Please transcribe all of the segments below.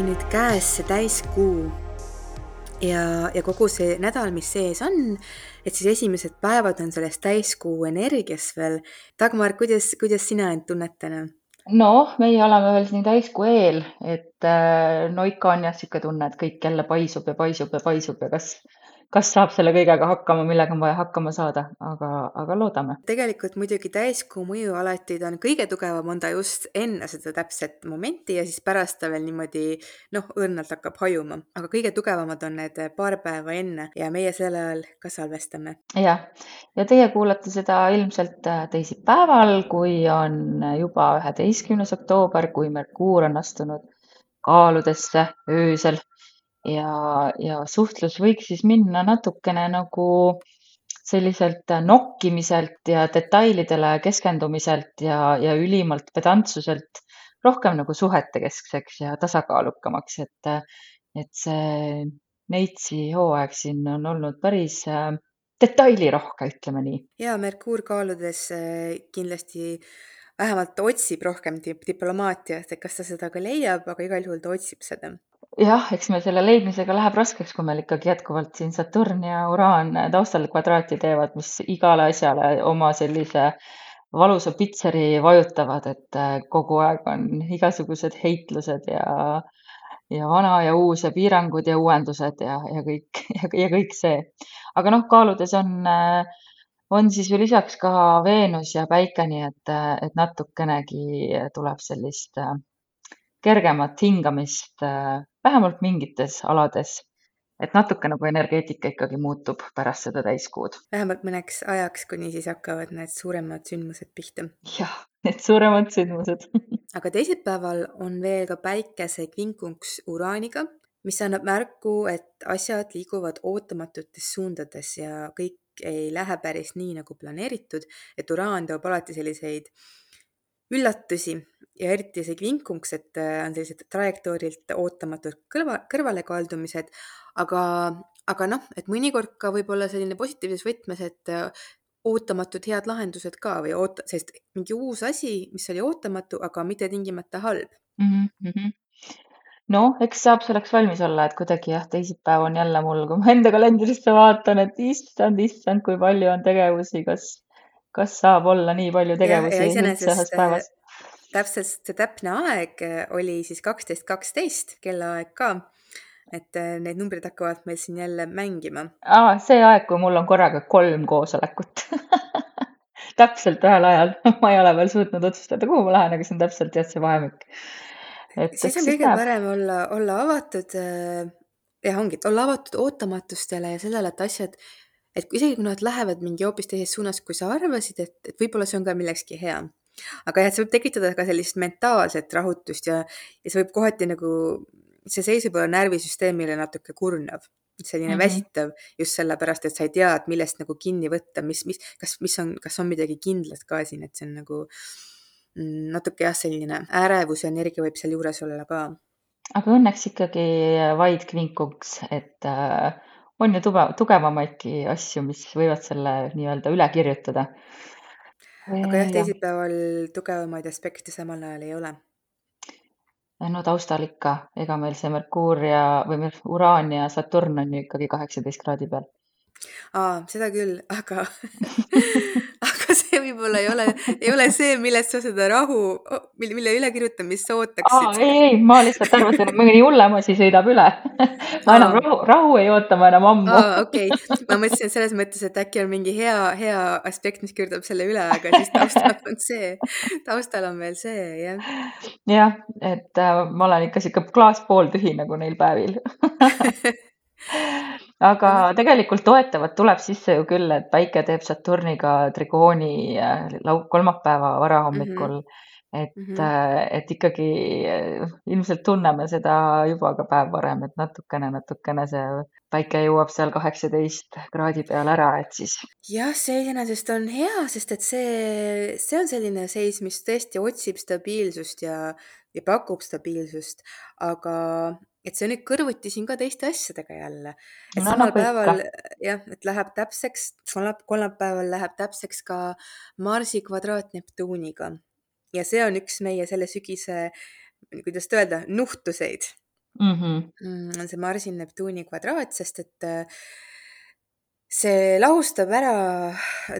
ongi nüüd käes see täiskuu ja, ja kogu see nädal, mis sees on, et siis esimesed päevad on selles täiskuu energias veel. Dagmar, kuidas, kuidas sina end tunned täna? noh, meie oleme veel siin täiskuu eel, et äh, no ikka on jah niisugune tunne, et kõik jälle paisub ja paisub ja paisub ja kas kas saab selle kõigega hakkama, millega on vaja hakkama saada, aga, aga loodame. tegelikult muidugi täiskuu mõju alati ta on kõige tugevam, on ta just enne seda täpset momenti ja siis pärast ta veel niimoodi noh, õrnalt hakkab hajuma, aga kõige tugevamad on need paar päeva enne ja meie sel ajal ka salvestame. jah, ja teie kuulate seda ilmselt äh, teisipäeval, kui on juba üheteistkümnes oktoober, kui Merkuur on astunud kaaludesse öösel ja, ja suhtlus võiks siis minna natukene nagu selliselt nokkimiselt ja detailidele keskendumiselt ja, ja ülimalt pedantsuselt rohkem nagu suhete keskseks ja tasakaalukamaks, et, et see Neitsi hooaeg siin on olnud päris äh, detailirohke, ütleme nii. ja Merkuur kaaludes äh, kindlasti vähemalt otsib rohkem diplomaatiat, et kas ta seda ka leiab, aga igal juhul ta otsib seda jah, eks meil selle leidmisega läheb raskeks, kui meil ikkagi jätkuvalt siin Saturn ja Uraan taustal kvadraati teevad, mis igale asjale oma sellise valusa pitseri vajutavad, et äh, kogu aeg on igasugused heitlused ja ja vana ja uus ja piirangud ja uuendused ja, ja kõik ja, ja kõik see. aga noh, kaaludes on, äh, on siis ju lisaks ka Veenus ja Päike, nii et, äh, et natukenegi tuleb sellist kergemat hingamist äh, vähemalt mingites alades. et natuke nagu energeetika ikkagi muutub pärast seda täiskuud. vähemalt mõneks ajaks, kuni siis hakkavad need suuremad sündmused pihta. jah, need suuremad sündmused aga teisipäeval on veel ka päikese kvinkunks Uraaniga, mis annab märku, et asjad liiguvad ootamatutes suundades ja kõik ei lähe päris nii, nagu planeeritud, et uraan toob alati selliseid üllatusi ja eriti see kvinkunks, et äh, on sellised trajektoorilt ootamatud kõrva, kõrvalekaldumised, aga, aga noh, et mõnikord ka võib-olla selline positiivses võtmes, et äh, ootamatud head lahendused ka või oota-, sellist mingi uus asi, mis oli ootamatu, aga mitte tingimata halb mm. -hmm. noh, eks saab selleks valmis olla, et kuidagi jah, teisipäev on jälle mul, kui ma enda kalendrisse vaatan, et issand, issand, kui palju on tegevusi, kas, kas saab olla nii palju tegevusi üldse ühes päevas täpselt see täpne aeg äh, oli siis kaksteist kaksteist, kellaaeg ka. et äh, need numbrid hakkavad meil siin jälle mängima. aa, see aeg, kui mul on korraga kolm koosolekut täpselt ühel ajal ma ei ole veel suutnud otsustada, kuhu ma lähen, aga see on täpselt jah, see vahemik. siis on kõige parem olla, olla avatud äh, jah, ongi, olla avatud ootamatustele ja sellele, et asjad, et isegi kui nad lähevad mingi hoopis teises suunas, kui sa arvasid, et, et võib-olla see on ka millekski hea aga jah, see võib tekitada ka sellist mentaalset rahutust ja, ja see võib kohati nagu, see seis võib olla närvisüsteemile natuke kurnav, selline mm -hmm. väsitav just sellepärast, et sa ei tea, et millest nagu kinni võtta, mis, mis, kas, mis on, kas on midagi kindlat ka siin, et see on nagu mm, natuke jah, selline ärevus ja energia võib sealjuures olla ka. aga õnneks ikkagi vaid kvinkuks, et äh, on ju tugev, tugevamaidki asju, mis võivad selle nii-öelda üle kirjutada aga jah, teisipäeval tugevamaid aspekte samal ajal ei ole. no taustal ikka, ega meil see Merkuur ja, või Uraan ja Saturn on ju ikkagi kaheksateist kraadi peal. aa, seda küll, aga see võib-olla ei ole, ei ole see, millest sa seda rahu, mille, mille ülekirjutamist sa ootaksid. ei, ei, ma lihtsalt arvasin, et mõni hullem asi sõidab üle ma enam rahu, rahu ei oota ma enam ammu. okei okay., ma mõtlesin selles mõttes, et äkki on mingi hea, hea aspekt, mis kirjutab selle üle, aga siis taustal on see, taustal on veel see, jah. jah, et äh, ma olen ikka sihuke klaas pooltühi nagu neil päevil aga tegelikult toetavat tuleb sisse ju küll, et päike teeb Saturniga trigooni äh, lau-, kolmapäeva varahommikul mm. -hmm. et mm, -hmm. et ikkagi äh, ilmselt tunneme seda juba ka päev varem, et natukene, natukene see päike jõuab seal kaheksateist kraadi peal ära, et siis. jah, see iseenesest on hea, sest et see, see on selline seis, mis tõesti otsib stabiilsust ja, ja pakub stabiilsust, aga et see nüüd kõrvuti siin ka teiste asjadega jälle, et no, samal nagu päeval jah, et läheb täpseks, kolmapäeval läheb täpseks ka Marsi kvadraat Neptuuniga ja see on üks meie selle sügise, kuidas öelda, nuhtuseid mm. -hmm. Mm, see Marsi Neptuuni kvadraat, sest et äh, see lahustab ära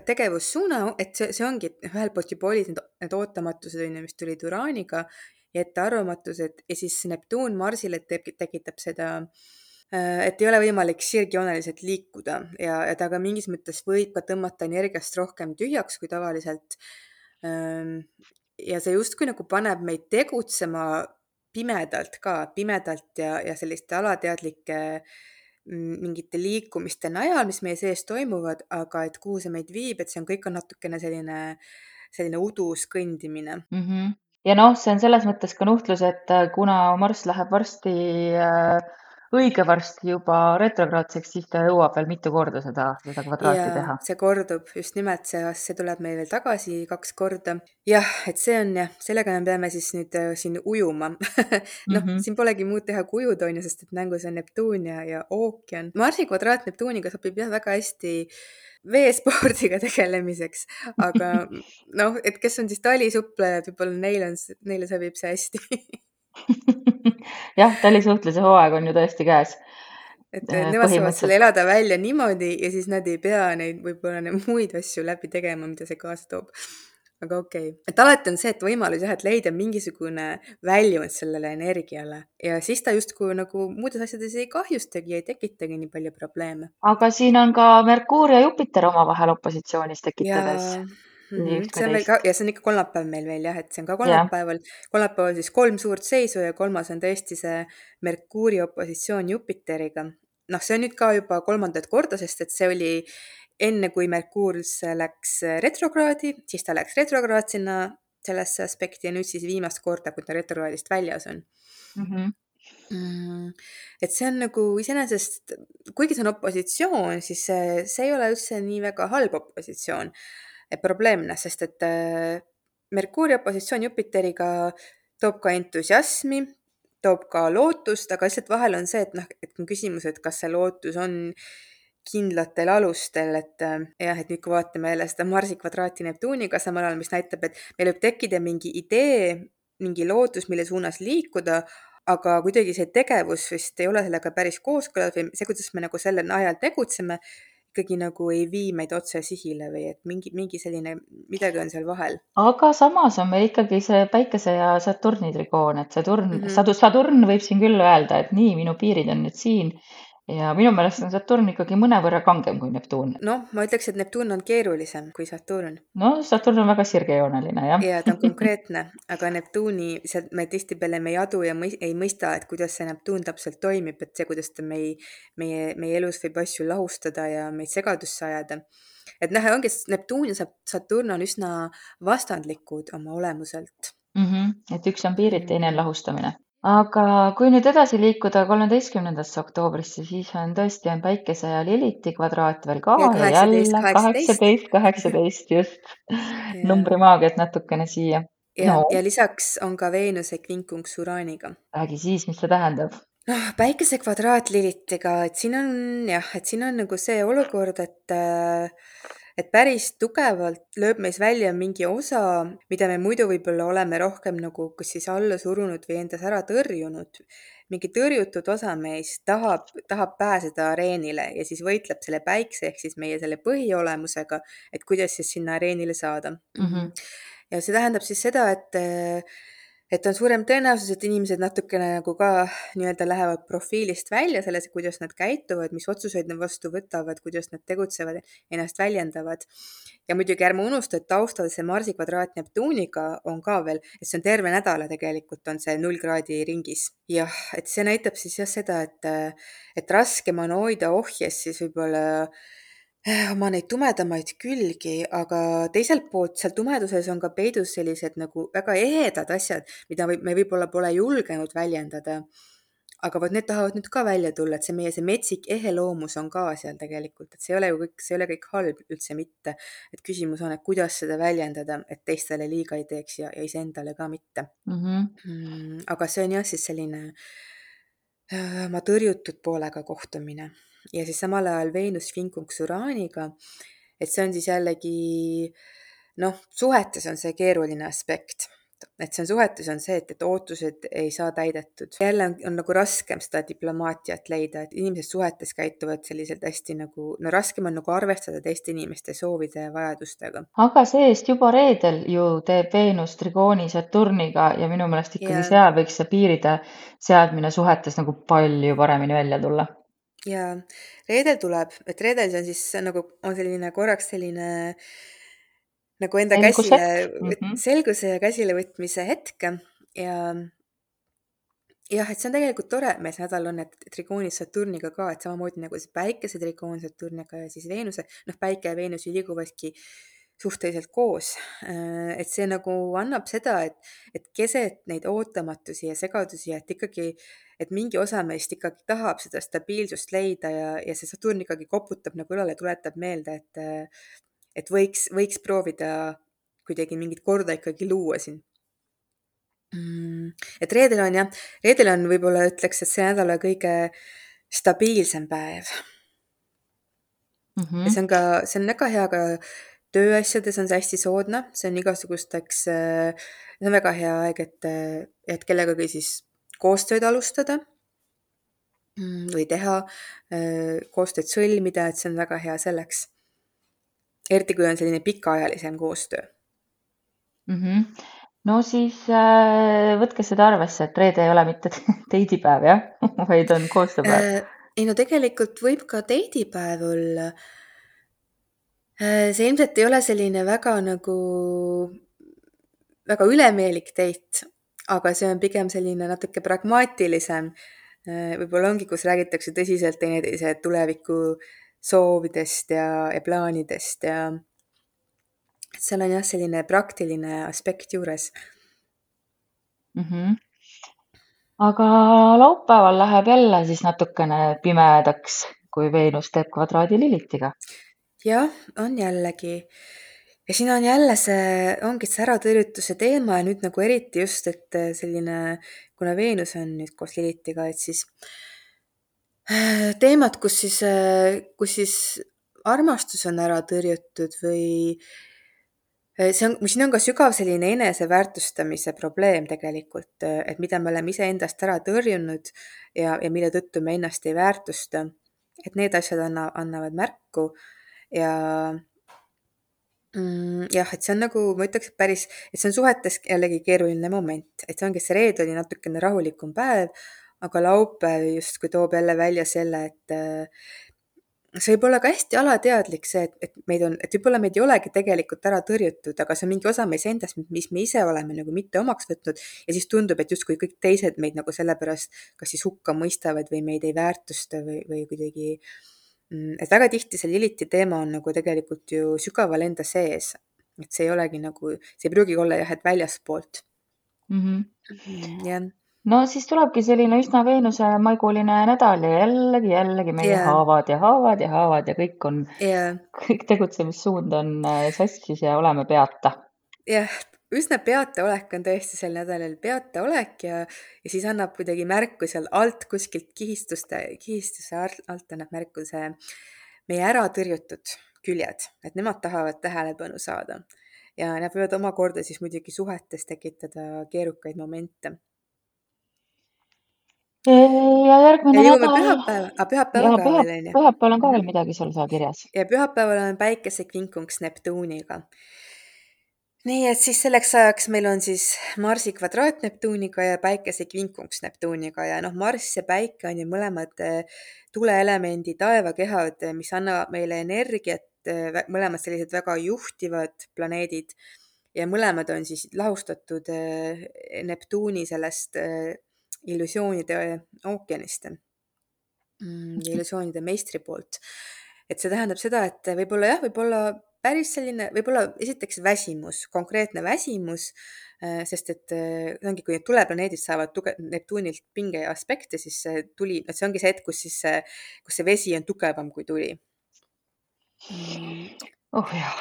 tegevussuuna, et see, see ongi, ühelt poolt juba olid need, need ootamatused, on ju, mis tulid Uraaniga ja ettearvamatused ja siis Neptuun Marsile tekitab seda, äh, et ei ole võimalik sirgjooneliselt liikuda ja, ja ta ka mingis mõttes võib ka tõmmata energiast rohkem tühjaks kui tavaliselt. Ähm, ja see justkui nagu paneb meid tegutsema pimedalt ka, pimedalt ja, ja selliste alateadlike äh, mingite liikumiste najal, mis meie sees toimuvad, aga et kuhu see meid viib, et see on, kõik on natukene selline, selline udus kõndimine mm. -hmm. Ja noh, see on selles mõttes ka nuhtlus, et äh, kuna Marss läheb varsti äh, õige varsti juba retrograadseks, siis ta jõuab veel mitu korda seda, seda kvadraati ja, teha. see kordub just nimelt, see, see tuleb meil veel tagasi kaks korda. jah, et see on jah, sellega me peame siis nüüd äh, siin ujuma noh mm -hmm., siin polegi muud teha kui ujuda, on ju, sest et mängus on Neptuun ja, ja ookean. Marsi kvadraat Neptuuniga sobib jah, väga hästi veespordiga tegelemiseks, aga noh, et kes on siis talisuplejad, võib-olla neil on, neile sobib see hästi jah, talisuhtluse hooaeg on ju tõesti käes. et nemad saavad selle elada välja niimoodi ja siis nad ei pea neid võib-olla neid muid asju läbi tegema, mida see kaasa toob. aga okei okay., et alati on see, et võimalus jah, et leida mingisugune väljund sellele energiale ja siis ta justkui nagu muudes asjades ei kahjustagi, ei tekitagi nii palju probleeme. aga siin on ka Merkuur ja Jupiter omavahel opositsioonis tekitades ja Mm -hmm. see on meil ka ja see on ikka kolmapäev meil veel jah, et see on ka kolmapäeval. kolmapäeval siis kolm suurt seisu ja kolmas on tõesti see Merkuuri opositsioon Jupiteriga. noh, see on nüüd ka juba kolmandat korda, sest et see oli enne, kui Merkuur läks retrokraadi, siis ta läks retrokraad sinna sellesse aspekti ja nüüd siis viimast korda, kui ta retrokraadist väljas on mm. -hmm. Mm, et see on nagu iseenesest, kuigi see on opositsioon, siis see, see ei ole üldse nii väga halb opositsioon probleemne, sest et äh, Merkuuri opositsioon Jupiteriga toob ka entusiasmi, toob ka lootust, aga lihtsalt vahel on see, et noh, et on küsimus, et kas see lootus on kindlatel alustel, et äh, jah, et nüüd, kui vaatame jälle seda Marsi kvadraati Neptuuniga samal ajal, mis näitab, et meil võib tekkida mingi idee, mingi lootus, mille suunas liikuda, aga kuidagi see tegevus vist ei ole sellega päris kooskõlas või see, kuidas me nagu sellel ajal tegutseme, ikkagi nagu ei vii meid otse sihile või et mingi, mingi selline, midagi on seal vahel. aga samas on meil ikkagi see Päikese ja Saturni trigoon, et Saturn mm, -hmm. Saturn võib siin küll öelda, et nii, minu piirid on nüüd siin ja minu meelest on Saturn ikkagi mõnevõrra kangem kui Neptuun. noh, ma ütleks, et Neptuun on keerulisem kui Saturn. no Saturn on väga sirgejooneline, jah. ja ta on konkreetne, aga Neptuuni, sealt me tihtipeale me ei adu ja mõi, ei mõista, et kuidas see Neptuun täpselt toimib, et see, kuidas ta mei, meie, meie elus võib asju lahustada ja meid segadusse ajada. et noh, ongi Neptuun ja Saturn on üsna vastandlikud oma olemuselt mm. -hmm. et üks on piirid, teine on lahustamine aga kui nüüd edasi liikuda kolmeteistkümnendasse oktoobrisse, siis on tõesti, on Päikese ja Liliti kvadraat veel ka ja ja jälle kaheksateist, kaheksateist, just. numbrimaagiat natukene siia. ja no., ja lisaks on ka Veenuse kvinkunks Uraaniga. räägi siis, mis see tähendab? noh, Päikese kvadraat Lilitiga, et siin on jah, et siin on nagu see olukord, et äh, et päris tugevalt lööb meis välja mingi osa, mida me muidu võib-olla oleme rohkem nagu kas siis alla surunud või endas ära tõrjunud. mingi tõrjutud osa meist tahab, tahab pääseda areenile ja siis võitleb selle päikse ehk siis meie selle põhiolemusega, et kuidas siis sinna areenile saada mm. -hmm. ja see tähendab siis seda, et et on suurem tõenäosus, et inimesed natukene nagu ka nii-öelda lähevad profiilist välja selles, kuidas nad käituvad, mis otsuseid nad vastu võtavad, kuidas nad tegutsevad, ennast väljendavad. ja muidugi ärme unusta, et taustal see Marsi kvadraat Neptuuniga on ka veel, et see on terve nädala tegelikult on see null kraadi ringis. jah, et see näitab siis jah seda, et, et raskem on hoida ohjes siis võib-olla oma neid tumedamaid külgi, aga teiselt poolt seal tumeduses on ka peidus sellised nagu väga ehedad asjad, mida võib, me võib-olla pole julgenud väljendada. aga vot need tahavad nüüd ka välja tulla, et see meie see metsik ehe loomus on ka seal tegelikult, et see ei ole ju kõik, see ei ole kõik halb üldse mitte. et küsimus on, et kuidas seda väljendada, et teistele liiga ei teeks ja, ja iseendale ka mitte mm. -hmm. aga see on jah, siis selline äh, oma tõrjutud poolega kohtumine ja siis samal ajal Veenus vinkunks Uraaniga, et see on siis jällegi noh, suhetes on see keeruline aspekt, et see on suhetes on see, et, et ootused ei saa täidetud. jälle on, on nagu raskem seda diplomaatiat leida, et inimesed suhetes käituvad selliselt hästi nagu, no raskem on nagu arvestada teiste inimeste soovide ja vajadustega. aga see-eest juba reedel ju teeb Veenus trigooni Saturniga ja minu meelest ikkagi yeah. seal võiks see piiride seadmine suhetes nagu palju paremini välja tulla. Ja reedel tuleb, et reedel see on siis nagu on selline korraks selline äh, nagu enda Selguse. käsile mm, -hmm. selguse ja käsilevõtmise hetk ja jah, et see on tegelikult tore, see nädal on, et trigoonis Saturniga ka, et samamoodi nagu see päikese trigoon Saturniga ja siis Veenuse, noh, päike ja Veenus ju liiguvadki suhteliselt koos. et see nagu annab seda, et, et keset neid ootamatusi ja segadusi, et ikkagi, et mingi osa meist ikkagi tahab seda stabiilsust leida ja, ja see Saturn ikkagi koputab nagu õlale, tuletab meelde, et et võiks, võiks proovida kuidagi mingit korda ikkagi luua siin mm,. et reedel on jah, reedel on võib-olla ütleks, et see nädala kõige stabiilsem päev mm. -hmm. ja see on ka, see on väga hea ka tööasjades on see hästi soodne, see on igasugusteks, see on väga hea aeg, et, et kellegagi siis koostööd alustada mm, või teha, koostööd sõlmida, et see on väga hea selleks eriti kui on selline pikaajalisem koostöö mm. -hmm. no siis äh, võtke seda arvesse, et reede ei ole mitte teidipäev jah vaid on koostööpäev äh,. ei no tegelikult võib ka teidipäev olla äh,. see ilmselt ei ole selline väga nagu, väga ülemeelik date, aga see on pigem selline natuke pragmaatilisem äh,. võib-olla ongi, kus räägitakse tõsiselt teineteise tuleviku äh, soovidest ja, ja plaanidest ja seal on jah, selline praktiline aspekt juures mm. -hmm. aga laupäeval läheb jälle siis natukene pimedaks, kui Veenus teeb kvadraadi Lilitiga. jah, on jällegi. Ja siin on jälle see, ongi see äratõrjutuse teema ja nüüd nagu eriti just, et selline, kuna Veenus on nüüd koos Lilitiga, et siis äh, teemad, kus siis, kus siis armastus on ära tõrjutud või see on, siin on ka sügav selline eneseväärtustamise probleem tegelikult, et mida me oleme iseendast ära tõrjunud ja, ja mille tõttu me ennast ei väärtusta. et need asjad anna, annavad märku ja mm, jah, et see on nagu, ma ütleks, et päris, et see on suhetes jällegi keeruline moment, et see ongi, see reede oli natukene rahulikum päev aga laupäev justkui toob jälle välja selle, et äh, see võib olla ka hästi alateadlik see, et, et meid on, et võib-olla meid ei olegi tegelikult ära tõrjutud, aga see on mingi osa meis endast, mis me ise oleme nagu mitte omaks võtnud ja siis tundub, et justkui kõik teised meid nagu sellepärast kas siis hukka mõistavad või meid ei väärtusta või, või kuidagi mm, et väga tihti see Liliti teema on nagu tegelikult ju sügaval enda sees. et see ei olegi nagu, see ei pruugi olla jah, et väljaspoolt mm. -hmm. jah no siis tulebki selline üsna Veenuse-maiguline nädal ja jällegi, jällegi meie yeah. haavad ja haavad ja haavad ja kõik on yeah., kõik tegutsemissuund on äh, sassis ja oleme peata. jah yeah., üsna peataolek on tõesti sel nädalal peataolek ja, ja siis annab kuidagi märku seal alt kuskilt kihistuste, kihistuse alt annab märku see meie äratõrjutud küljed, et nemad tahavad tähelepanu saada ja nad võivad omakorda siis muidugi suhetes tekitada keerukaid momente ja järgmine ja nädal. pühapäev, aga pühapäev on ka veel onju. pühapäeval on ka veel midagi sul seal kirjas. ja pühapäeval on päikesekvinkunks Neptuuniga. Nii et siis selleks ajaks meil on siis Marsi kvadraat Neptuuniga ja päikesekvinkunks Neptuuniga ja noh, Marss ja Päike on ju mõlemad eh, tuleelemendi taevakehad, mis annavad meile energiat, eh, mõlemad sellised väga juhtivad planeedid ja mõlemad on siis lahustatud eh, Neptuuni sellest illusioonide ookeanist mm, ja illusioonide meistri poolt. et see tähendab seda, et võib-olla jah, võib-olla päris selline, võib-olla esiteks väsimus, konkreetne väsimus, äh, sest et see äh, ongi, kui need tuleplaneedid saavad tuge-, Neptunilt pinge aspekte, siis see tuli, see ongi see hetk, kus siis see, kus see vesi on tugevam kui tuli mm oh jah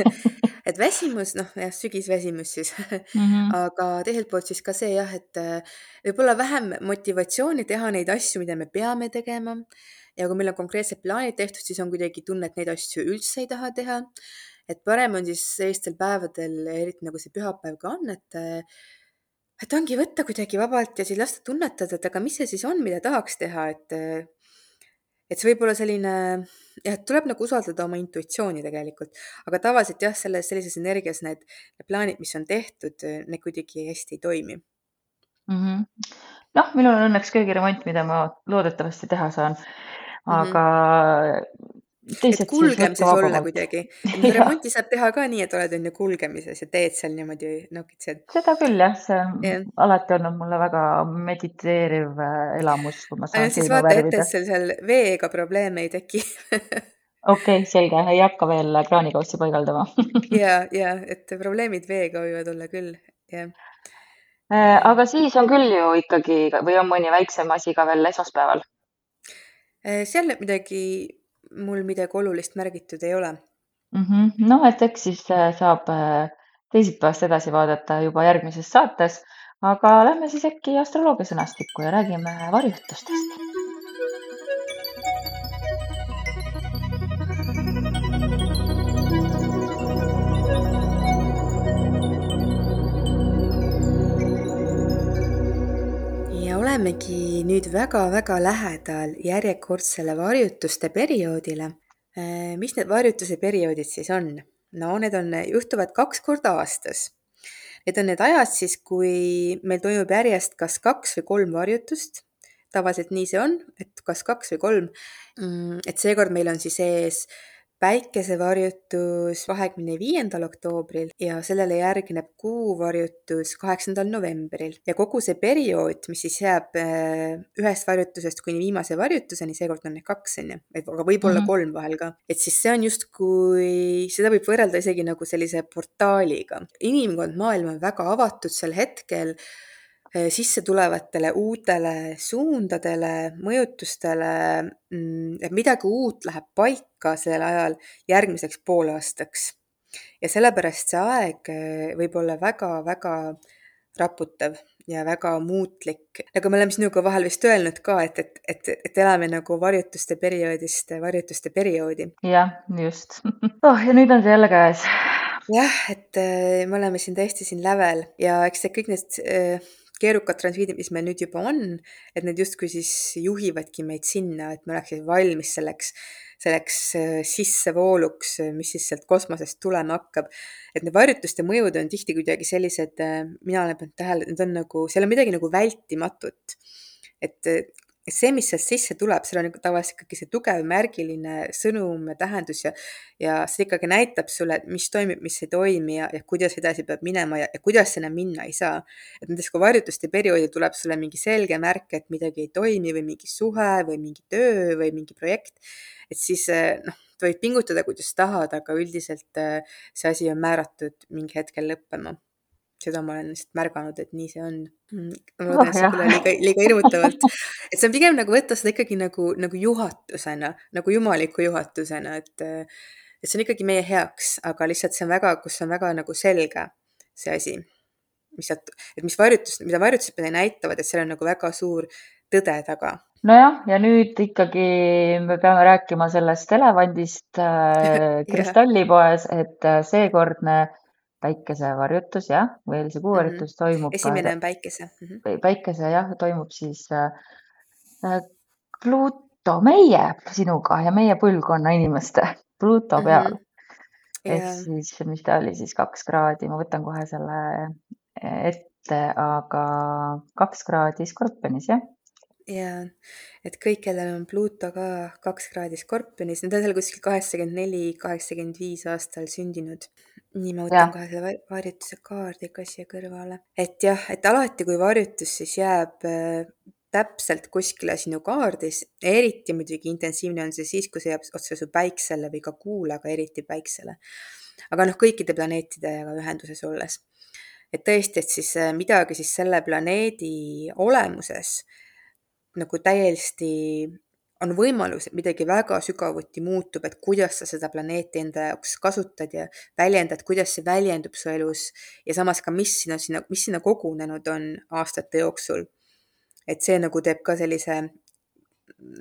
et väsimus, noh jah, sügisväsimus siis mm. -hmm. aga teiselt poolt siis ka see jah, et äh, võib-olla vähem motivatsiooni teha neid asju, mida me peame tegema. Ja kui meil on konkreetsed plaanid tehtud, siis on kuidagi tunne, et neid asju üldse ei taha teha. et parem on siis sellistel päevadel, eriti nagu see pühapäev ka on, et et ongi võtta kuidagi vabalt ja siis lasta tunnetada, et aga mis see siis on, mida tahaks teha, et et see võib olla selline jah, et tuleb nagu usaldada oma intuitsiooni tegelikult, aga tavaliselt jah, selles sellises energias need, need plaanid, mis on tehtud, need kuidagi hästi ei toimi mm. -hmm. noh, minul on õnneks köögiremont, mida ma loodetavasti teha saan, aga mm -hmm et kulgemises olla kuidagi. remonti saab teha ka nii, et oled onju kulgemises ja teed seal niimoodi nokitsed. seda küll jah, see on yeah. alati olnud mulle väga mediteeriv äh, elamus, kui ma saan siis vaata ette, et sul seal veega probleeme ei teki okei okay,, selge, ei hakka veel kraanikaussi paigaldama ja, ja et probleemid veega võivad olla küll, jah. Äh, aga siis on küll ju ikkagi või on mõni väiksem asi ka veel esmaspäeval? Äh, seal midagi mul midagi olulist märgitud ei ole. Noh, et eks siis äh, saab äh, teisipäevast edasi vaadata juba järgmises saates, aga lähme siis äkki astroloogia sõnastikku ja räägime varjutustest olemegi nüüd väga-väga lähedal järjekordsele varjutuste perioodile. Äh, mis need varjutuse perioodid siis on? no need on, juhtuvad kaks korda aastas. Need on need ajad siis, kui meil toimub järjest kas kaks või kolm varjutust. tavaliselt nii see on, et kas kaks või kolm. Mm, et seekord meil on siis ees päikesevarjutus kahekümne viiendal oktoobril ja sellele järgneb kuuvarjutus kaheksandal novembril ja kogu see periood, mis siis jääb äh, ühest varjutusest kuni viimase varjutuseni, seekord on neid kaks, on ju, aga võib-olla mm -hmm. kolm vahel ka, et siis see on justkui, seda võib võrrelda isegi nagu sellise portaaliga. inimkond, maailm on väga avatud sel hetkel sisse tulevatele uutele suundadele, mõjutustele, mm, et midagi uut läheb paika sellel ajal järgmiseks poolaastaks. ja sellepärast see aeg äh, võib olla väga-väga raputav ja väga muutlik. nagu me oleme sinuga vahel vist öelnud ka, et, et, et, et elame nagu varjutuste perioodist varjutuste perioodi. jah, just oh, ja nüüd on see jälle käes jah, et äh, me oleme siin tõesti siin lävel ja eks see kõik need keerukad transiidid, mis meil nüüd juba on, et need justkui siis juhivadki meid sinna, et me oleksime valmis selleks, selleks äh, sissevooluks, äh, mis siis sealt kosmosest tulema hakkab. et need varjutuste mõjud on tihti kuidagi sellised, äh, mina olen pannud tähele, et need on nagu, seal on midagi nagu vältimatut. et et see, mis sealt sisse tuleb, seal on tavaliselt ikkagi see tugev märgiline sõnum ja tähendus ja, ja see ikkagi näitab sulle, et mis toimib, mis ei toimi ja, ja kuidas edasi peab minema ja, ja kuidas sinna minna ei saa. et nendest ka varjutuste perioodil tuleb sulle mingi selge märk, et midagi ei toimi või mingi suhe või mingi töö või mingi projekt, et siis noh, võid pingutada, kuidas tahad, aga üldiselt see asi on määratud mingi hetkel lõppema seda ma olen lihtsalt märganud, et nii see on. Mm, ma loodan, et see kõla liiga, liiga hirmutavalt. et see on pigem nagu võtta seda ikkagi nagu, nagu juhatusena, nagu jumaliku juhatusena, et, et see on ikkagi meie heaks, aga lihtsalt see on väga, kus on väga nagu selge see asi, mis sealt, et mis varjutus, mida varjutused meile näitavad, et seal on nagu väga suur tõde taga nojah, ja nüüd ikkagi me peame rääkima sellest elevandist äh, kristallipoes, et äh, seekordne päikesevarjutus jah, või see kuuvarjutus mm -hmm. toimub. esimene on päikese mm. -hmm. päikese jah, toimub siis äh, äh, Pluto meie sinuga ja meie põlvkonna inimeste Pluto peal mm. -hmm. ehk yeah. siis, mis ta oli siis kaks kraadi, ma võtan kohe selle ette, aga kaks kraadi Skorpionis jah jaa, et kõik, kellel on Pluto ka kaks kraadi Skorpionis, need on seal kuskil kaheksakümmend neli, kaheksakümmend viis aastal sündinud. Nii, ma võtan kohe selle varjutuse kaardi ka siia kõrvale. et jah, et alati, kui varjutus siis jääb äh, täpselt kuskile sinu kaardis, eriti muidugi intensiivne on see siis, kui see jääb otse su päiksele või ka kuule, aga eriti päiksele. aga noh, kõikide planeetidega ühenduses olles. et tõesti, et siis äh, midagi siis selle planeedi olemuses nagu täiesti on võimalus, et midagi väga sügavuti muutub, et kuidas sa seda planeeti enda jaoks kasutad ja väljendad, kuidas see väljendub su elus ja samas ka, mis sinna, sinna, mis sinna kogunenud on aastate jooksul. et see nagu teeb ka sellise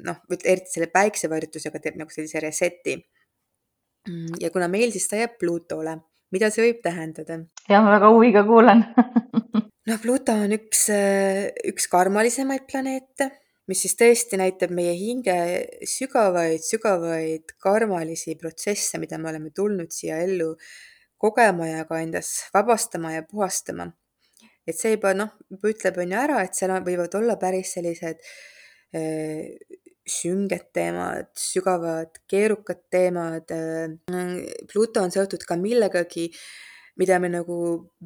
noh, eriti selle päiksevarjutusega teeb nagu sellise reset'i. Ja kuna meil siis ta jääb Plutole, mida see võib tähendada? jah, ma väga huviga kuulan noh, Pluto on üks, äh, üks karmalisemaid planeete, mis siis tõesti näitab meie hinge sügavaid, sügavaid karmalisi protsesse, mida me oleme tulnud siia ellu kogema ja ka endas vabastama ja puhastama. et see juba noh, juba ütleb on ju ära, et seal võivad olla päris sellised äh, sünged teemad, sügavad, keerukad teemad. Äh, Pluto on seotud ka millegagi, mida me nagu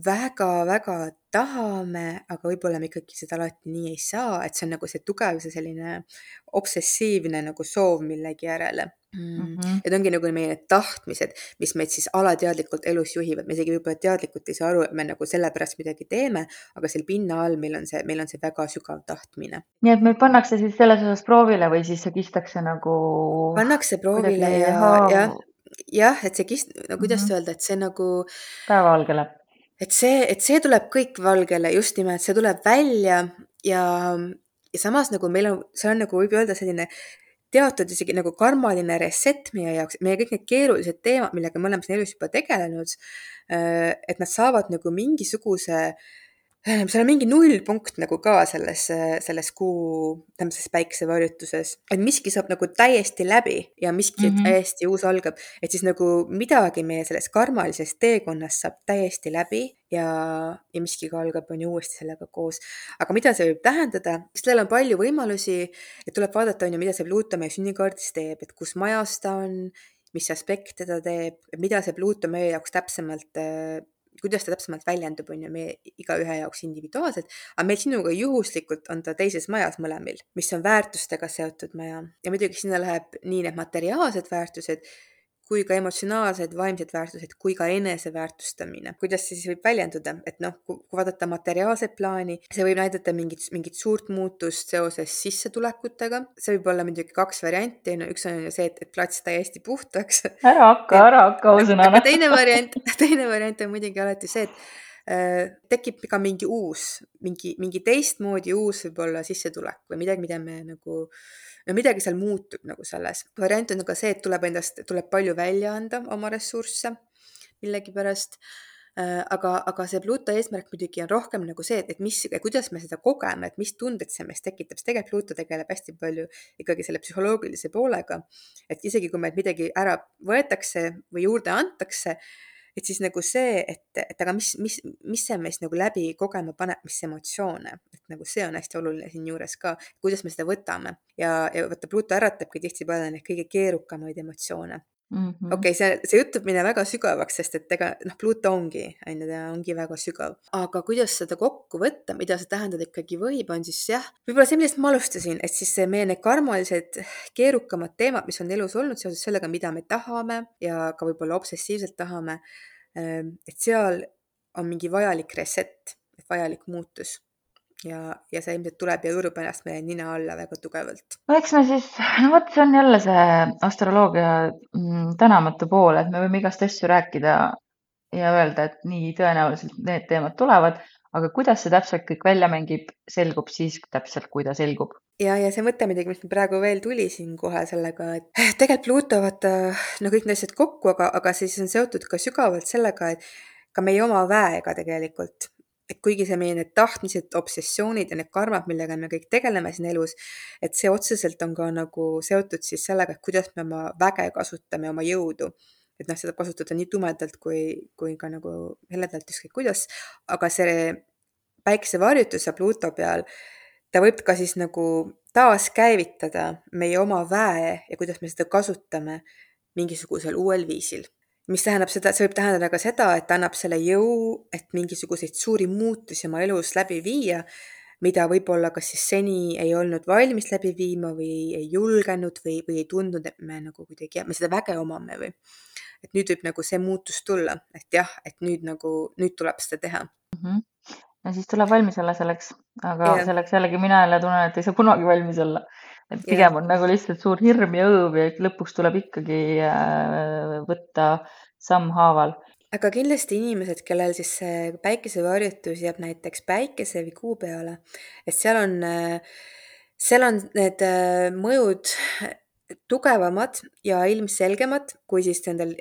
väga-väga tahame, aga võib-olla me ikkagi seda alati nii ei saa, et see on nagu see tugev, see selline obsessiivne nagu soov millegi järele mm. -hmm. et ongi nagu meie need tahtmised, mis meid siis alateadlikult elus juhivad, me isegi võib-olla teadlikult ei saa aru, et me nagu sellepärast midagi teeme, aga seal pinna all meil on see, meil on see väga sügav tahtmine. nii et meid pannakse siis selles osas proovile või siis see kistakse nagu? pannakse proovile ja, jah, jah, et see kist-, no kuidas mm -hmm. öelda, et see nagu. päevavalgele. et see, et see tuleb kõik valgele, just nimelt, see tuleb välja ja, ja samas nagu meil on, see on nagu võib öelda selline teatud isegi nagu karmaline reset meie jaoks, meie kõik need keerulised teemad, millega me oleme siin elus juba tegelenud, äh, et nad saavad nagu mingisuguse Ehm, seal on mingi nullpunkt nagu ka selles, selles kuu, tähendab selles päikesevarjutuses, et miski saab nagu täiesti läbi ja miski mm -hmm. täiesti uus algab, et siis nagu midagi meie selles karmalises teekonnas saab täiesti läbi ja, ja miski ka algab, on ju uuesti sellega koos. aga mida see võib tähendada, sellel on palju võimalusi, et tuleb vaadata, on ju, mida see Pluto meie sünnikaardis teeb, et kus majas ta on, mis aspekt teda teeb, mida see Pluto meie jaoks täpsemalt kuidas ta täpsemalt väljendub, on ju meie igaühe jaoks individuaalselt, aga meil sinuga juhuslikult on ta teises majas mõlemil, mis on väärtustega seotud maja. Ja muidugi sinna läheb nii need materiaalsed väärtused kui ka emotsionaalsed, vaimsed väärtused, kui ka eneseväärtustamine. kuidas see siis võib väljenduda, et noh, kui vaadata materiaalset plaani, see võib näidata mingit, mingit suurt muutust seoses sissetulekutega. see võib olla muidugi kaks varianti, no üks on ju see, et, et plats täiesti puhtaks. ära hakka, ära hakka ausõnana. teine variant, teine variant on muidugi alati see, et äh, tekib ka mingi uus, mingi, mingi teistmoodi uus võib-olla sissetulek või midagi, mida me nagu äh, no midagi seal muutub nagu selles. variant on ka see, et tuleb endast, tuleb palju välja anda oma ressursse millegipärast äh, aga, aga see Pluto eesmärk muidugi on rohkem nagu see, et mis, kuidas me seda kogeme, et mis tunded see meis tekitab, sest tegelikult Pluto tegeleb hästi palju ikkagi selle psühholoogilise poolega. et isegi kui meilt midagi ära võetakse või juurde antakse, et siis nagu see, et, et aga mis, mis, mis see meist nagu läbi kogema paneb, mis emotsioone, et nagu see on hästi oluline siinjuures ka, kuidas me seda võtame ja, ja vaata, Pluto äratabki tihtipeale neid kõige keerukamaid emotsioone. Okei okay,, see, see jutt võib minna väga sügavaks, sest et ega noh, Pluto ongi, on ju, ta ongi väga sügav. aga kuidas seda kokku võtta, mida see tähendada ikkagi võib, on siis jah, võib-olla see, millest ma alustasin, et siis meie need karmalised keerukamad teemad, mis on elus olnud seoses sellega, mida me tahame ja ka võib-olla obsessiivselt tahame, ehm, et seal on mingi vajalik reset, vajalik muutus ja, ja see ilmselt tuleb ja hõõrub ennast meie nina alla väga tugevalt. no eks me siis, no vot, see on jälle see astroloogia mm, tänamatu pool, et me võime igast asju rääkida ja öelda, et nii tõenäoliselt need teemad tulevad, aga kuidas see täpselt kõik välja mängib, selgub siis täpselt, kui ta selgub. ja, ja see mõte muidugi, mis mul praegu veel tuli siin kohe sellega, et tegelikult Pluto vaata, no kõik need asjad kokku, aga, aga siis on seotud ka sügavalt sellega, et ka meie oma väega tegelikult et kuigi see meie need tahtmised, obsessioonid ja need karmad, millega me kõik tegeleme siin elus, et see otseselt on ka nagu seotud siis sellega, et kuidas me oma väge kasutame, oma jõudu. et noh, seda kasutada nii tumedalt kui, kui ka nagu heledalt, ükskõik kuidas, aga see päikesevarjutus ja Pluto peal, ta võib ka siis nagu taaskäivitada meie oma väe ja kuidas me seda kasutame mingisugusel uuel viisil mis tähendab seda, see võib tähendada ka seda, et ta annab selle jõu, et mingisuguseid suuri muutusi oma elus läbi viia, mida võib-olla kas siis seni ei olnud valmis läbi viima või ei julgenud või, või ei tundnud, et me nagu kuidagi, me seda väge omame või. et nüüd võib nagu see muutus tulla, et jah, et nüüd nagu, nüüd tuleb seda teha mm. -hmm. ja siis tuleb valmis olla selleks, aga ja. selleks jällegi mina jälle tunnen, et ei saa kunagi valmis olla et pigem on nagu lihtsalt suur hirm ja õõv ja lõpuks tuleb ikkagi äh, võtta sammhaaval. aga kindlasti inimesed, kellel siis see päikesevarjutus jääb näiteks päikese või kuu peale, et seal on, äh, seal on need äh, mõjud tugevamad ja ilmselgemad kui siis nendel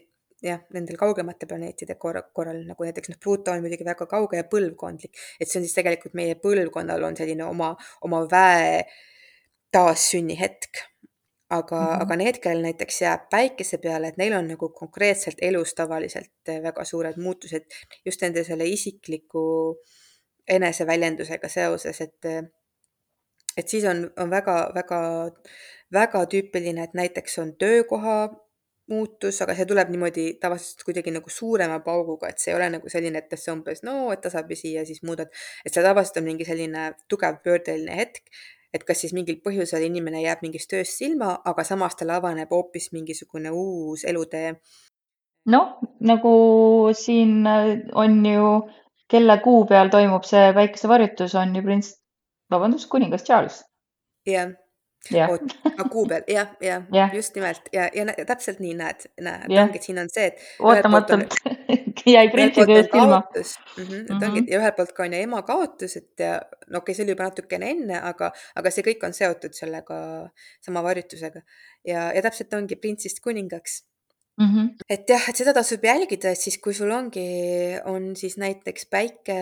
jah, nendel kaugemate planeetide korra, korral, nagu näiteks noh, Pluto on muidugi väga kauge ja põlvkondlik, et see on siis tegelikult meie põlvkonnal on selline oma, oma väe taassünnihetk. aga mm, -hmm. aga need, kellel näiteks jääb päikese peale, et neil on nagu konkreetselt elus tavaliselt väga suured muutused just nende selle isikliku eneseväljendusega seoses, et et siis on, on väga, väga, väga tüüpiline, et näiteks on töökoha muutus, aga see tuleb niimoodi tavaliselt kuidagi nagu suurema pauguga, et see ei ole nagu selline, et see umbes no, et tasapisi ja siis muudad, et see tavaliselt on mingi selline tugev pöördeline hetk, et kas siis mingil põhjusel inimene jääb mingist tööst ilma, aga samas tal avaneb hoopis mingisugune uus elutee. noh, nagu siin äh, on ju, kelle kuu peal toimub see päikesevarjutus, on ju prints, vabandust, kuningas Charles. jah oot, aga kuu peal, jah, jah ja., just nimelt ja, ja täpselt nii näed, näed, ongi, et siin on see, et. ootamatult jäi printsi tööst ilma. Mm -hmm, et ongi ja ühelt poolt ka on ju ema kaotus, et ja no okei okay,, see oli juba natukene enne, aga, aga see kõik on seotud sellega sama varjutusega ja, ja täpselt ongi printsist kuningaks Mm -hmm. et jah, et seda tasub jälgida, et siis kui sul ongi, on siis näiteks päike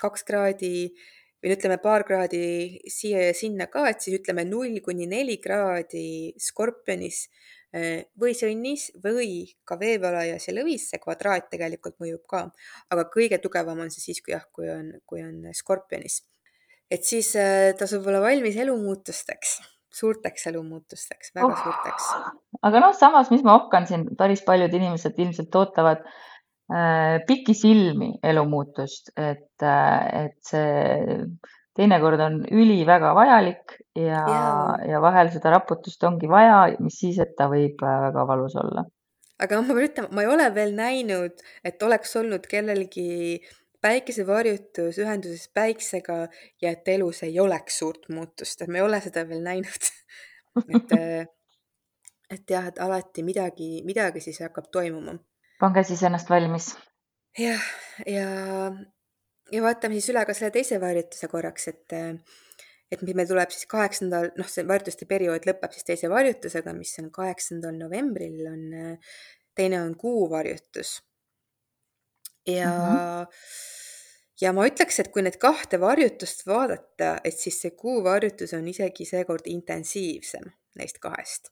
kaks kraadi või ütleme paar kraadi siia ja sinna ka, et siis ütleme null kuni neli kraadi skorpionis äh, või sõnnis või ka veevalajas ja lõvis, see kvadraat tegelikult mõjub ka. aga kõige tugevam on see siis, kui jah, kui on, kui on skorpionis. et siis äh, tasub olla valmis elumuutusteks, suurteks elumuutusteks, väga oh. suurteks. aga noh, samas, mis ma ohkan siin, päris paljud inimesed ilmselt ootavad Äh, pikisilmi elumuutust, et, äh, et see teinekord on üliväga vajalik ja, ja vahel seda raputust ongi vaja, mis siis, et ta võib äh, väga valus olla. aga ma pean ütlema, ma ei ole veel näinud, et oleks olnud kellelgi päikesevarjutus ühenduses päiksega ja et elus ei oleks suurt muutust, et ma ei ole seda veel näinud. Et, et jah, et alati midagi, midagi siis hakkab toimuma pange siis ennast valmis. jah, ja, ja vaatame siis üle ka selle teise varjutuse korraks, et et mis meil tuleb siis kaheksandal, noh, see varjutuste periood lõpeb siis teise varjutusega, mis on kaheksandal novembril on, teine on kuuvarjutus. ja mm, -hmm. ja ma ütleks, et kui need kahte varjutust vaadata, et siis see kuuvarjutus on isegi seekord intensiivsem neist kahest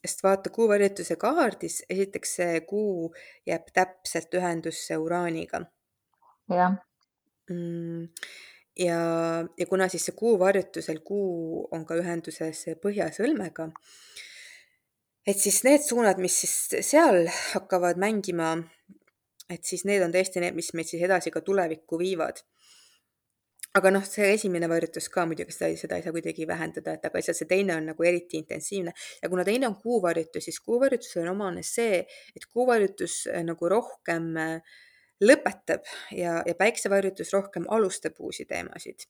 sest vaata kuuvarjutuse kaardis, esiteks see kuu jääb täpselt ühendusse Uraaniga. jah mm,. ja, ja kuna siis see kuuvarjutusel kuu on ka ühenduses Põhjasõlmega, et siis need suunad, mis siis seal hakkavad mängima, et siis need on tõesti need, mis meid siis edasi ka tulevikku viivad aga noh, see esimene varjutus ka muidugi seda, seda ei saa kuidagi vähendada, et aga lihtsalt see teine on nagu eriti intensiivne ja kuna teine on kuuvarjutus, siis kuuvarjutusel on omane see, et kuuvarjutus äh, nagu rohkem äh, lõpetab ja, ja päiksevarjutus rohkem alustab uusi teemasid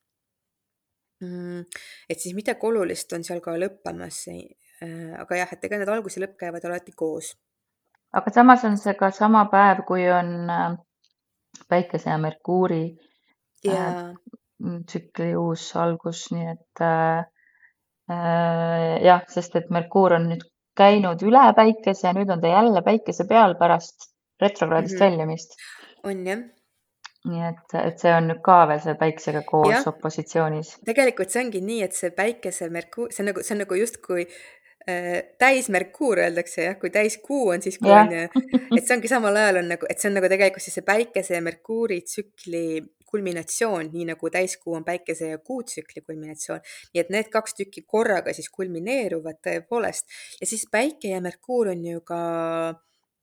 mm,. et siis midagi olulist on seal ka lõppemas. Äh, aga jah, et ega need algus ja lõpp käivad alati koos. aga samas on see ka sama päev, kui on päikese ja Merkuuri ja tsükli uus algus, nii et äh, äh, jah, sest et Merkuur on nüüd käinud üle päikese ja nüüd on ta jälle päikese peal pärast retrokraadist mm -hmm. väljumist. on jah. nii et, et see on nüüd ka veel see päiksega koos ja. opositsioonis. tegelikult see ongi nii, et see päikese Merkuur, see on nagu, see on nagu justkui äh, täis Merkuur öeldakse jah, kui täiskuu on siis, kui on ju, et see ongi samal ajal on nagu, et see on nagu tegelikult siis see päikese ja Merkuuri tsükli kulminatsioon, nii nagu täiskuu on päikese ja kuutsükli kulminatsioon. nii et need kaks tükki korraga siis kulmineeruvad tõepoolest ja siis päike ja Merkuur on ju ka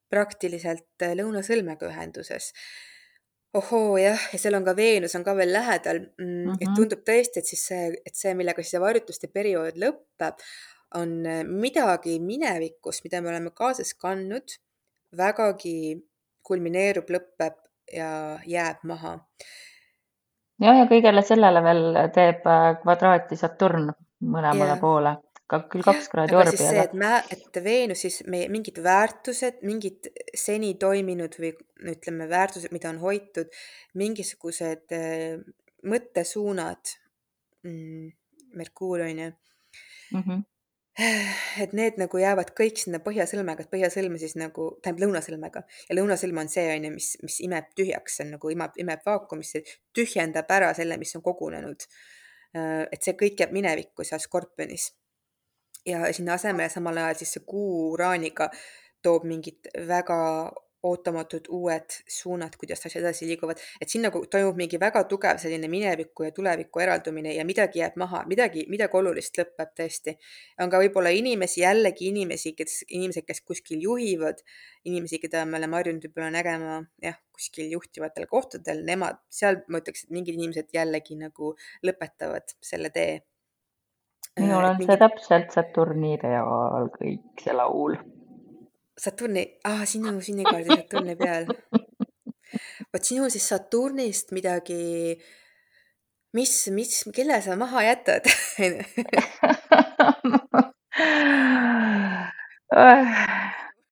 praktiliselt lõunasõlmega ühenduses ohoo jah, ja seal on ka Veenus on ka veel lähedal mm,. Mm -hmm. et tundub tõesti, et siis see, et see, millega siis see varjutuste periood lõpeb, on midagi minevikus, mida me oleme kaasas kandnud, vägagi kulmineerub, lõpeb ja jääb maha jah, ja kõigele sellele veel teeb äh, kvadraati Saturn mõlemale yeah. poole, ka küll kaks kraadi orbi. see, et mä-, et Veenus siis meie mingid väärtused, mingid seni toiminud või ütleme, väärtused, mida on hoitud, mingisugused äh, mõttesuunad mm,, Merkuur on ju mm. -hmm et need nagu jäävad kõik sinna põhjasõlmega, et põhjasõlme siis nagu, tähendab lõunasõlmega ja lõunasõlm on see on ju, mis, mis imeb tühjaks, see on nagu imeb, imeb vaakumisse, tühjendab ära selle, mis on kogunenud. Äh, et see kõik jääb minevikku seal skorpionis. ja sinna asemele samal ajal siis see kuu uraaniga toob mingid väga ootamatud uued suunad, kuidas asjad edasi liiguvad, et siin nagu toimub mingi väga tugev selline mineviku ja tuleviku eraldumine ja midagi jääb maha, midagi, midagi olulist lõpeb tõesti. on ka võib-olla inimesi, jällegi inimesi, kes, inimesed, kes kuskil juhivad, inimesi, keda me oleme harjunud võib-olla nägema jah, kuskil juhtivatel kohtadel, nemad, seal ma ütleks, et mingid inimesed jällegi nagu lõpetavad selle tee. minul on mingid... see täpselt Saturni reaal kõik see laul Saturni, aa, sinu sünnikaardi Saturni peal. vot sinul siis Saturnist midagi, mis, mis, kelle sa maha jätad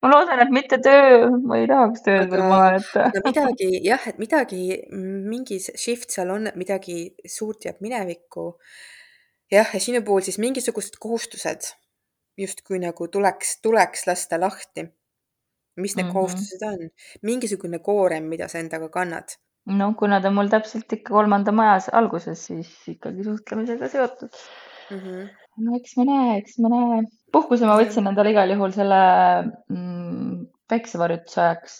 ma loodan, et mitte töö, ma ei tahaks tööd veel maha jätta. no midagi jah, et midagi, mingi shift seal on, midagi suurt jääb minevikku. jah, ja sinu puhul siis mingisugused kohustused justkui nagu tuleks, tuleks lasta lahti. mis need mm -hmm. kohustused on? mingisugune koorem, mida sa endaga kannad. no kuna ta mul täpselt ikka kolmanda majas alguses, siis ikkagi suhtlemisega seotud mm. -hmm. no eks me näe, eks me näe. puhkuse ma võtsin endale igal juhul selle mm, päiksevarjutuse ajaks,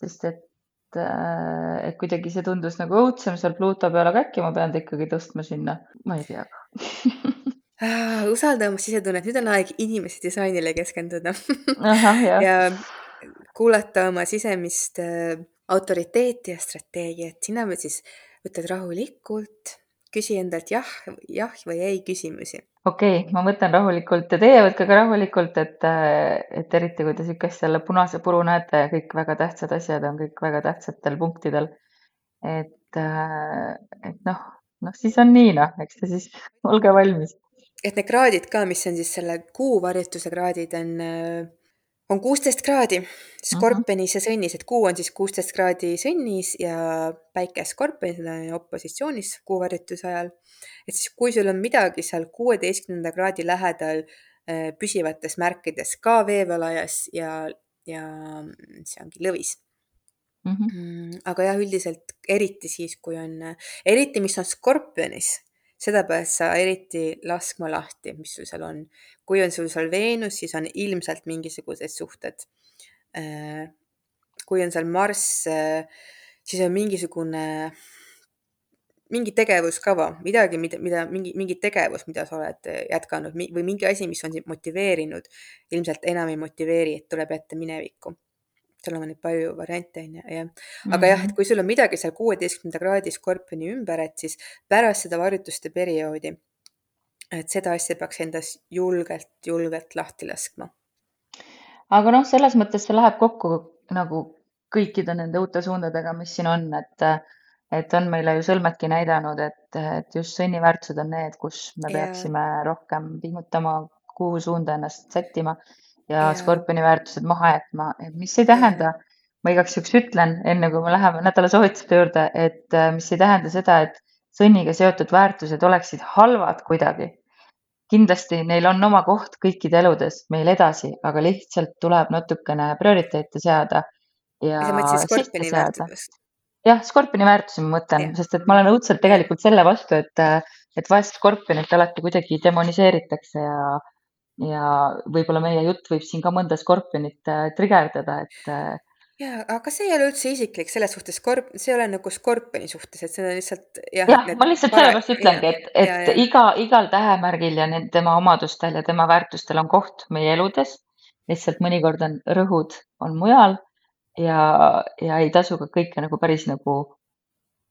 sest et äh, et kuidagi see tundus nagu õudsem seal Pluto peal, aga äkki ma pean ta ikkagi tõstma sinna, ma ei tea usalda oma sisetunnet, nüüd on aeg inimese disainile keskenduda ja kuulata oma sisemist äh, autoriteeti ja strateegiat. sina nüüd siis võtad rahulikult, küsi endalt jah, jah või ei küsimusi. okei okay,, ma võtan rahulikult ja teie võtke ka rahulikult, et, äh, et eriti kui te niisugust jälle punase puru näete ja kõik väga tähtsad asjad on kõik väga tähtsatel punktidel. et, äh, et noh, noh siis on nii noh, eks te siis olge valmis et need kraadid ka, mis on siis selle kuu varjutuse kraadid, on, äh, on kuusteist kraadi skorpionis ja sõnnis, et kuu on siis kuusteist kraadi sõnnis ja päike skorpionis, on opositsioonis kuu varjutuse ajal. et siis, kui sul on midagi seal kuueteistkümnenda kraadi lähedal äh, püsivates märkides ka veevalajas ja, ja see ongi lõvis mm. -hmm. aga jah, üldiselt eriti siis, kui on, eriti mis on skorpionis seda pead sa eriti laskma lahti, mis sul seal on. kui on sul seal Veenus, siis on ilmselt mingisugused suhted. Äh, kui on seal Marss, äh, siis on mingisugune, mingi tegevuskava, midagi, mida, mida, mingi, mingi tegevus, mida sa oled jätkanud või mingi asi, mis on sind motiveerinud, ilmselt enam ei motiveeri, et tuleb jätta minevikku seal on neid palju variante, on ju, jah. aga jah, et kui sul on midagi seal kuueteistkümnenda kraadi skorpioni ümber, et siis pärast seda varjutuste perioodi, et seda asja peaks endas julgelt, julgelt lahti laskma. aga noh, selles mõttes see läheb kokku nagu kõikide nende uute suundadega, mis siin on, et et on meile ju sõlmedki näidanud, et, et just sõnniväärtused on need, kus me peaksime yeah. rohkem pingutama, kuhu suunda ennast sättima ja skorpioni väärtused maha jätma, et mis ei tähenda, ma igaks juhuks ütlen, enne kui me läheme nädala soovituste juurde, et äh, mis ei tähenda seda, et sõnniga seotud väärtused oleksid halvad kuidagi. kindlasti neil on oma koht kõikide eludes meil edasi, aga lihtsalt tuleb natukene prioriteete seada. ja sihte seada. jah, skorpioni väärtusi ma mõtlen, sest et ma olen õudselt tegelikult selle vastu, et, äh, et vahest skorpionit alati kuidagi demoniseeritakse ja ja võib-olla meie jutt võib siin ka mõnda skorpionit äh, trigerdada, et äh, ja, aga see ei ole üldse isiklik selles suhtes, skorp-, see ei ole nagu skorpioni suhtes, et see on lihtsalt jah. jah, ma lihtsalt sellepärast ütlengi, et, et ja, ja. iga, igal tähemärgil ja need tema omadustel ja tema väärtustel on koht meie eludes. lihtsalt mõnikord on rõhud on mujal ja, ja ei tasu ka kõike nagu päris nagu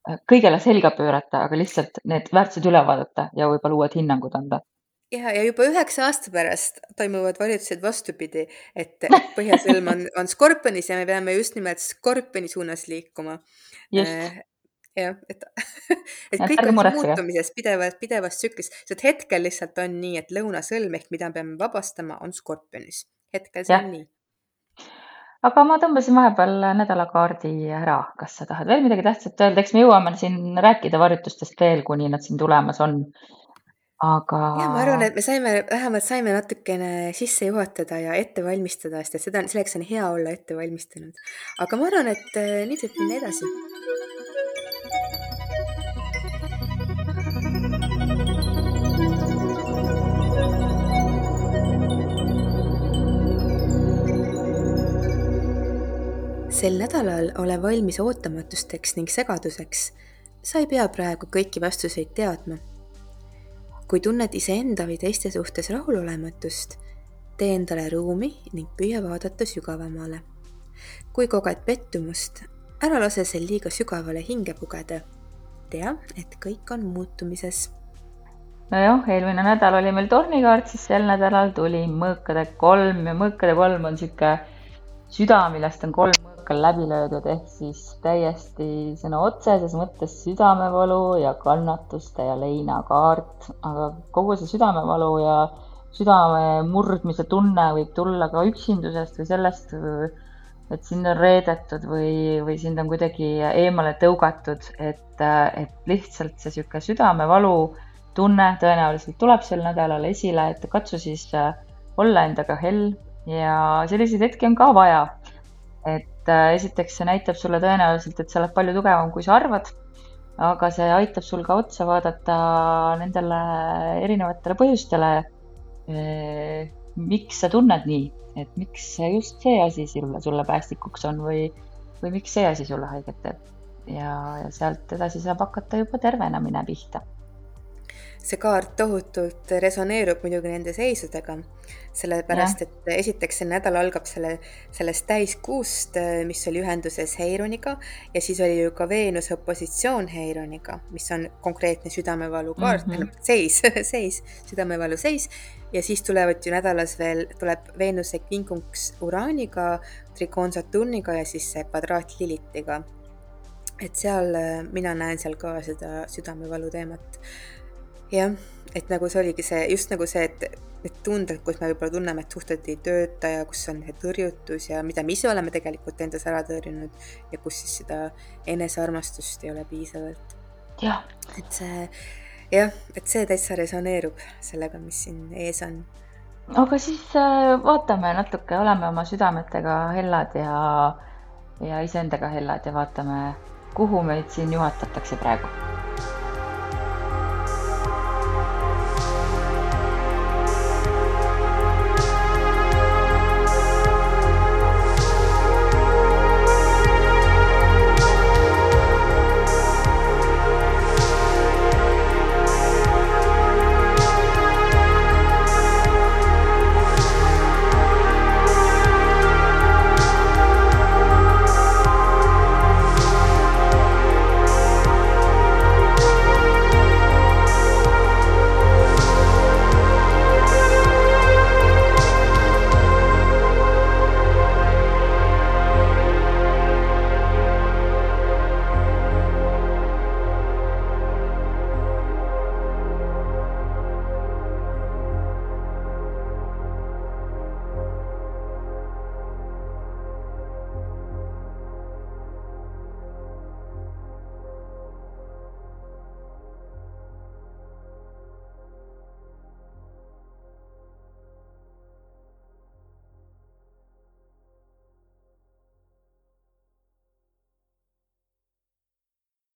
äh, kõigele selga pöörata, aga lihtsalt need väärtused üle vaadata ja võib-olla uued hinnangud anda ja, ja juba üheksa aasta pärast toimuvad valitsused vastupidi, et põhjasõlm on, on skorpionis ja me peame just nimelt skorpioni suunas liikuma. Äh, jah, et, et ja, kõik on muutumises, pidevas, pidevas tsüklis, sest hetkel lihtsalt on nii, et lõunasõlm ehk mida me peame vabastama, on skorpionis. hetkel see ja. on nii. aga ma tõmbasin vahepeal nädalakaardi ära, kas sa tahad veel midagi tähtsat öelda, eks me jõuame siin rääkida varjutustest veel, kuni nad siin tulemas on aga jah, ma arvan, et me saime, vähemalt saime natukene sisse juhatada ja ette valmistada, sest et seda, selleks on hea olla ette valmistanud. aga ma arvan, et äh, nüüd võib minna edasi. sel nädalal ole valmis ootamatusteks ning segaduseks. sa ei pea praegu kõiki vastuseid teadma kui tunned iseenda või teiste suhtes rahulolematust, tee endale ruumi ning püüa vaadata sügavamale. kui koged pettumust, ära lase sel liiga sügavale hinge pugeda. tea, et kõik on muutumises. nojah, eelmine nädal oli meil tornikaart, siis sel nädalal tuli mõõkade kolm ja mõõkade kolm on sihuke süda, millest on kolm mõõkal läbi löödud, ehk siis täiesti sõna otseses mõttes südamevalu ja kannatuste ja leinakaart, aga kogu see südamevalu ja südame murdmise tunne võib tulla ka üksindusest või sellest, et sind on reedetud või, või sind on kuidagi eemale tõugatud, et, et lihtsalt see niisugune südamevalu tunne tõenäoliselt tuleb sel nädalal esile, et katsu siis olla endaga hell ja selliseid hetki on ka vaja. et äh, esiteks see näitab sulle tõenäoliselt, et sa oled palju tugevam, kui sa arvad. aga see aitab sul ka otsa vaadata nendele erinevatele põhjustele. Äh, miks sa tunned nii, et miks just see asi sulle, sulle päästikuks on või, või miks see asi sulle haiget teeb. ja, ja sealt edasi saab hakata juba tervenemine pihta see kaart tohutult resoneerub muidugi nende seisudega, sellepärast ja. et esiteks see nädal algab selle, sellest täiskuust, mis oli ühenduses Heironiga ja siis oli ju ka Veenuse opositsioon Heironiga, mis on konkreetne südamevalu kaart mm, -hmm. seis seis, südamevalu seis ja siis tulevad ju nädalas veel, tuleb Veenuse kinkunks Uraaniga, trikoon Saturniga ja siis see kvadraat Lilitiga. et seal mina näen seal ka seda südamevalu teemat jah, et nagu see oligi see, just nagu see, et need tunded, kus me võib-olla tunneme, et suhted ei tööta ja kus on tõrjutus ja mida me ise oleme tegelikult endas ära tõrjunud ja kus siis seda enesearmastust ei ole piisavalt. et see jah, et see täitsa resoneerub sellega, mis siin ees on. aga siis äh, vaatame natuke, oleme oma südametega hellad ja, ja iseendaga hellad ja vaatame, kuhu meid siin juhatatakse praegu